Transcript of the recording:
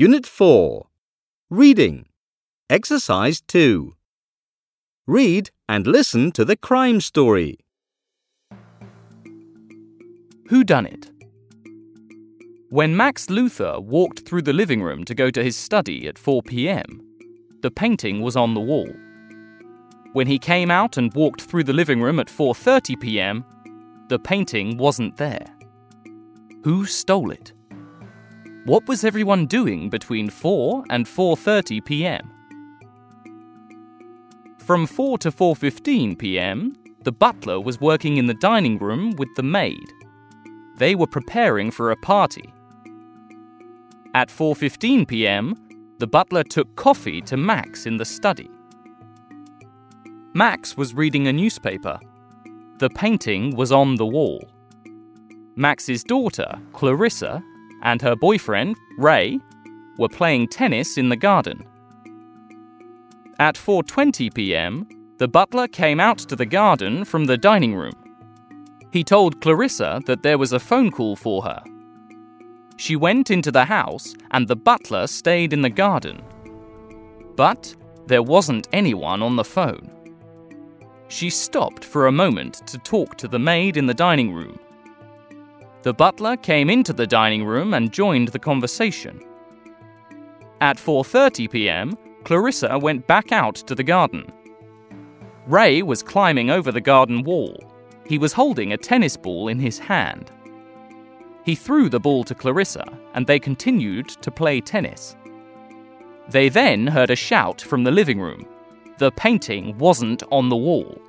Unit 4 Reading Exercise 2 Read and listen to the crime story. Who done it? When Max Luther walked through the living room to go to his study at 4 p.m., the painting was on the wall. When he came out and walked through the living room at 4:30 p.m., the painting wasn't there. Who stole it? What was everyone doing between 4 and 4:30 p.m.? From 4 to 4:15 p.m., the butler was working in the dining room with the maid. They were preparing for a party. At 4:15 p.m., the butler took coffee to Max in the study. Max was reading a newspaper. The painting was on the wall. Max's daughter, Clarissa, and her boyfriend, Ray, were playing tennis in the garden. At 4:20 p.m., the butler came out to the garden from the dining room. He told Clarissa that there was a phone call for her. She went into the house and the butler stayed in the garden. But there wasn't anyone on the phone. She stopped for a moment to talk to the maid in the dining room. The butler came into the dining room and joined the conversation. At 4:30 p.m., Clarissa went back out to the garden. Ray was climbing over the garden wall. He was holding a tennis ball in his hand. He threw the ball to Clarissa and they continued to play tennis. They then heard a shout from the living room. The painting wasn't on the wall.